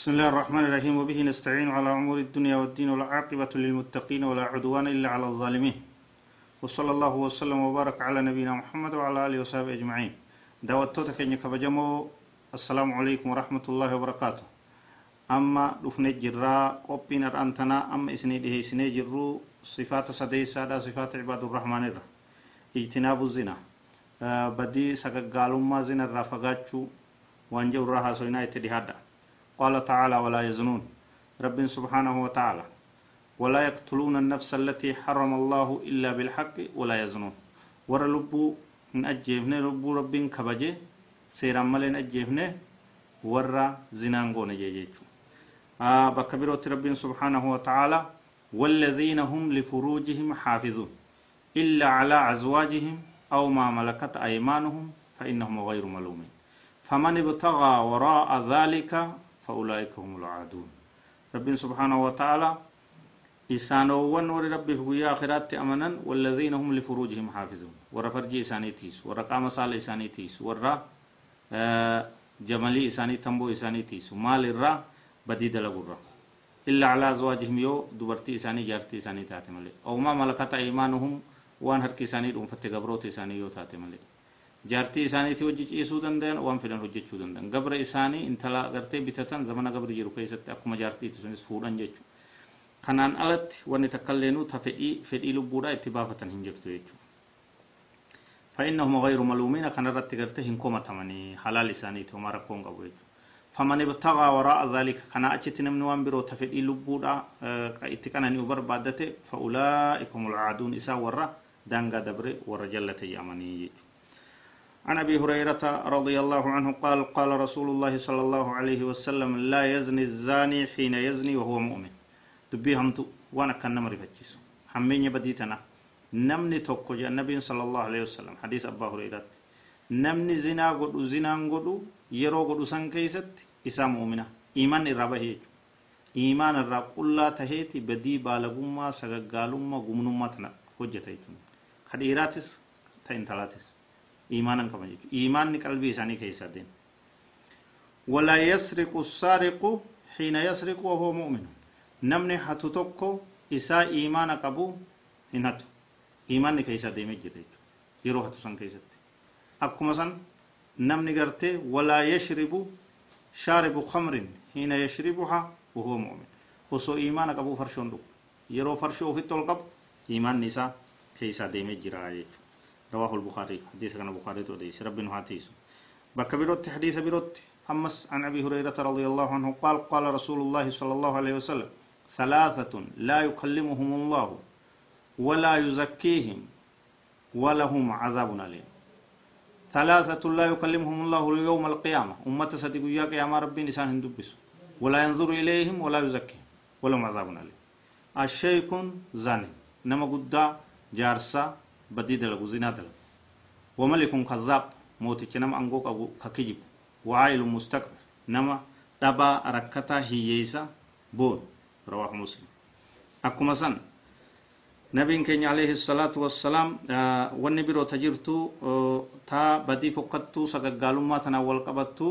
بسم الله الرحمن الرحيم وبه نستعين على أمور الدنيا والدين والعاقبة للمتقين ولا عدوان إلا على الظالمين وصلى الله وسلم وبارك على نبينا محمد وعلى آله وصحبه أجمعين دعوتك كن كبجمو السلام عليكم ورحمة الله وبركاته أما دفن جرا قبين أنتنا أما إسني ده إسني جرو صفات سدي سادة صفات عباد الرحمن الرحيم اجتناب الزنا بدي سقالوما ما زنا الرافقاتشو وانجو الرها سوينا يتدهادا قال تعالى ولا يزنون. رب سبحانه وتعالى ولا يقتلون النفس التي حرم الله إلا بالحق ولا يزنون. ور لبو من أجيبني لبو رب كبجي سيرا ملين أجيبني ور زنانقون جيجيشو آه بكبيروت رب سبحانه وتعالى والذين هم لفروجهم حافظون. إلا على أزواجهم أو ما ملكت أيمانهم فإنهم غير ملومين. فمن ابتغى وراء ذلك فأولئك هم العادون. رب سبحانه وتعالى إسانوان ور ربي في آخرات أمنا والذين هم لفروجهم حافظون. ور فرجي إساني تيس ور قام صال إساني تيس ور آه جمالي إساني تنبو إساني تيس مال الرا بديد لغرة إلا على أزواجهم يو دبرتي إساني جارتي إساني تاتي ملي أو ما ملكت أيمانهم وان هركي إساني دون فتقبروت إساني يو تاتي ملي jaartii isaaniitii hojii ciisuu danda'an waan fedhan hojjechuu danda'an gabra isaanii intala gartee bitatan zamana gabri jiru keessatti akkuma jaartiitti sunis fuudhan jechuudha kanaan alatti wanni takkailleenuu ta fedhii fedhii lubbuudhaa itti baafatan hin jirtu jechuudha فإنهم غير ملومين كان رت قرته إن كومة تمني حلال إساني توما ركون قبوي فمن ابتغى وراء ذلك كان أجت نمن وان برو تفدي لبودا اتكان أن يبر بعدته فأولئك هم العادون إسا ورا دانغا دبر ورجلة يامني عن أبي هريرة رضي الله عنه قال قال رسول الله صلى الله عليه وسلم لا يزني الزاني حين يزني وهو مؤمن. دبي همتو وأنا كان نمر فتشيسو همين بديتنا. نمني توكو جاء النبي صلى الله عليه وسلم. حديث أبا هريرة. نمني زنا غدو زنا غدو يرو غدو سان كيست إسا مؤمنة. إيمان الرابع إيمان الراب قلا تهيتي بدي بالغما سغغالما غمنما تنا. حجتيتون خديراتس تين ثلاثس iimaanan qaban jechuudha iimaanni qalbii isaanii keessaa deema walaa yasriqu saariqu xiina yasriqu wahoo mu'minu namni hatu tokko isaa iimaana qabu hin hatu iimaanni keessaa deemee jira jechuudha yeroo hatu san keessatti akkuma san namni gartee walaa yashribu shaaribu khamrin hiina yashribuha wahuwa mu'min osoo iimaana qabu farshoon dhugu yeroo farshoo ofitti ol qabu iimaanni isaa keessaa deemee jira jechuudha رواه البخاري. حديث كان البخاري توديس رب هاتيس بك بروت حديث بروت. أمس عن أبي هريرة رضي الله عنه قال قال رسول الله صلى الله عليه وسلم ثلاثة لا يكلمهم الله ولا يزكيهم ولهم عذاب أليم. ثلاثة لا يكلمهم الله يوم القيامة. أمة صديق ياك يا ربي نسان هندبس ولا ينظر إليهم ولا يزكيهم ولهم عذاب أليم. الشيخ زاني. نما قد جارسا بدي دلقو زنا دلقو وملك كذاب موتي نما أنقو أبو ككجب وعائل مستكبر نما دبا ركتا هييسا بون رواه مسلم أكما سن نبين كين عليه الصلاة والسلام wanni biroo ta jirtu taa badii fokkattuu sagaggaalummaa tana wal qabattu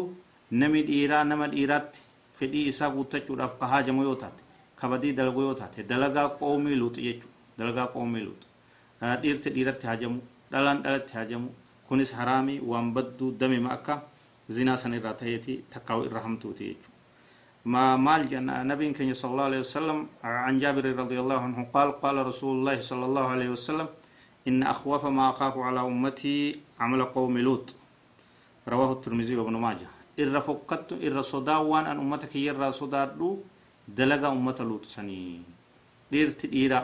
nami dhiiraa nama dhiiraatti fedhii isaa guuttachuudhaaf ka haajamu yoo taate ka badii dalagu yoo taate dalagaa qoomii luuxu jechuudha dalagaa qoomii luuxu dhiirti dhiiratti hajamu dhalaan dhalatti hajamu. Kunis haraamii waan badduu damima akka zinaa san irraa taheeti takkaawu irra hamtuuti jechuudha ما مال نبي كان صلى الله عليه وسلم عن جابر رضي الله عنه قال قال رسول الله صلى الله عليه وسلم إن أخوف ما أخاف على أمتي عمل قوم لوط رواه الترمذي وابن ماجه إر فكت إر صداوان أن أمتك يرى صدادو دلغا أمة لوط سنين dhiirti dhiira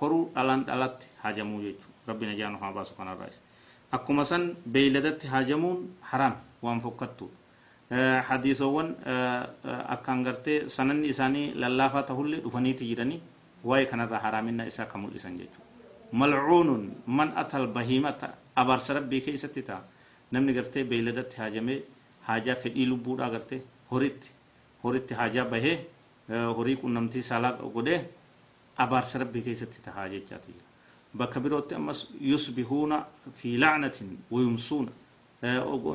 koruu dhalaan dhalatti haajamuu jechuudha rabbi najaanu haa baasu kanarraas akkuma san beeyladatti haajamuun haraam waan fokkattu hadiisowwan akkaan gartee sananni isaanii lallaafaa tahullee dhufaniiti jiranii waa'ee kanarraa haraaminna isaa ka mul'isan jechuudha malcuunun man atal bahiimata abaarsa rabbii keessatti ta'a namni gartee beeyladatti haajamee haajaa fedhii lubbuudhaa gartee horitti horitti haajaa bahee horii qunnamtii saalaa godhee abaarsa rabbii keessatti tahaa jechaatu jira bakka birootti ammas yusbihuuna fi lacnatin wayumsuuna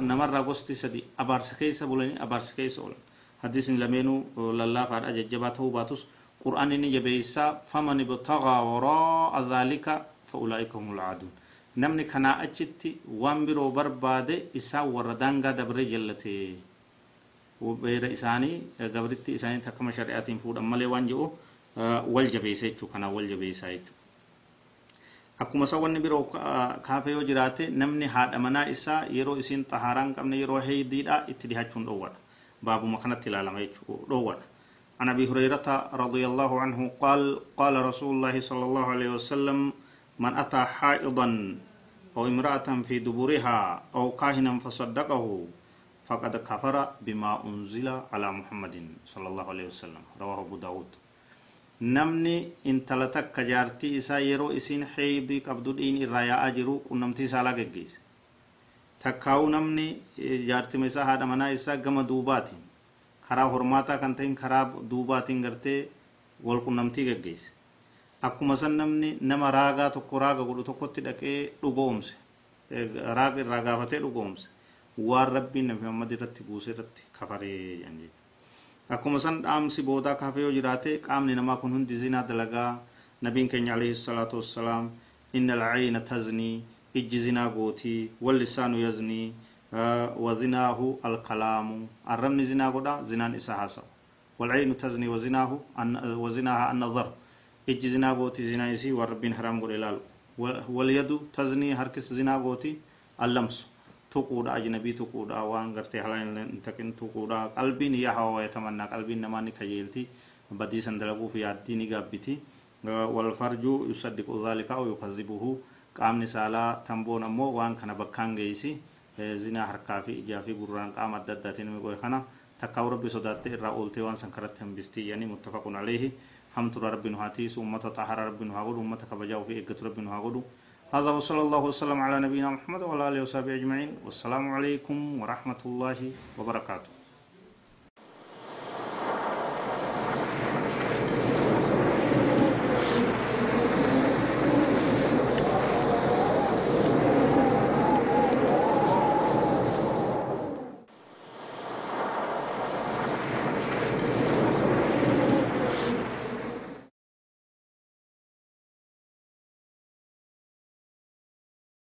namarraa gosti sadi abaarsa keessa bulanii abaarsa keessa oolan حديث لمنو لله فعل أججباته باتوس قرآن جبيسا فمن ابتغى وراء ذلك فأولئك هم العادون namni kanaa achitti waan biroo barbaade isaa warra daangaa dabre jallate beera isaanii gabritti isaanii takkama shari'aatiin fuudhan malee waan jedhu wal jabeessa jechuu kanaa wal jabeessaa jechuu akkuma isa wanni biroo kaafe yoo jiraate namni haadha manaa isaa yeroo isiin xahaaraan qabne yeroo heeydiidha itti dhihachuun dhoowwadha baabuma kanatti ilaalama jechuu dhoowwadha عن ابي هريره رضي الله عنه قال قال رسول الله صلى الله عليه وسلم من اتى حائضا أو امراه في دبرها أو كاهنا فصدقه فقد كفر بما انزل على محمد صلى الله عليه وسلم رواه ابو داود namni intala takka jaartii isaa yeroo isiin heeydii qabdu dhiin irraa yaa'aa jiru qunnamtii saalaa geggeesse. Takkaa'uu namni jaartima isaa haadha manaa isaa gama duubaatiin karaa hormaataa kan ta'in karaa duubaatiin gartee wal qunnamtii geggeesse. Akkuma san namni nama raagaa tokko raaga godhu tokkotti dhaqee dhugoomse raaga irraa gaafatee dhugoomse waan rabbiin nabi muhammad irratti buuse irratti kafaree jedhan akkuma san dhaamsi boodaa kaafee yoo jiraate qaamni namaa kun hundi zinaa dalagaa nabiin keenya alayhi salaatu wassalaam inna alcayna taznii ijji zinaa gootii wallisaanu yaznii وزناه الكلام الرمن زنا قدا زنان إسا والعين تزني وزناه وزناها النظر إج زنا قوتي زنا يسي وربين حرام قول واليد تزني هركس زنا قوتي اللمس tuquudha ajnabii tuquudha waan gartee halaan takin tuquudha qalbiin yaa hawa yatamannaa qalbiin namaa ni kajeelti badii san dalaguuf yaaddii ni gaabbiti walfarjuu yusaddiqu dhaalika aw yukazibuhu qaamni saalaa tamboon ammoo waan kana bakkaan geeysi zinaa harkaa fi ijaa fi gurraan qaama adda addaatiin mi godhe kana takkaa rabbi sodaatte irraa ooltee waan san karatti hambistii jedhanii muttafaqun aleehi hamtura rabbi nu haa tiisu ummata xahara rabbi nu haa godhu ummata kabajaa ofii eeggatu rabbi nu haa godhu هذا وصلى الله وسلم على نبينا محمد وعلى آله وصحبه أجمعين. والسلام عليكم ورحمة الله وبركاته.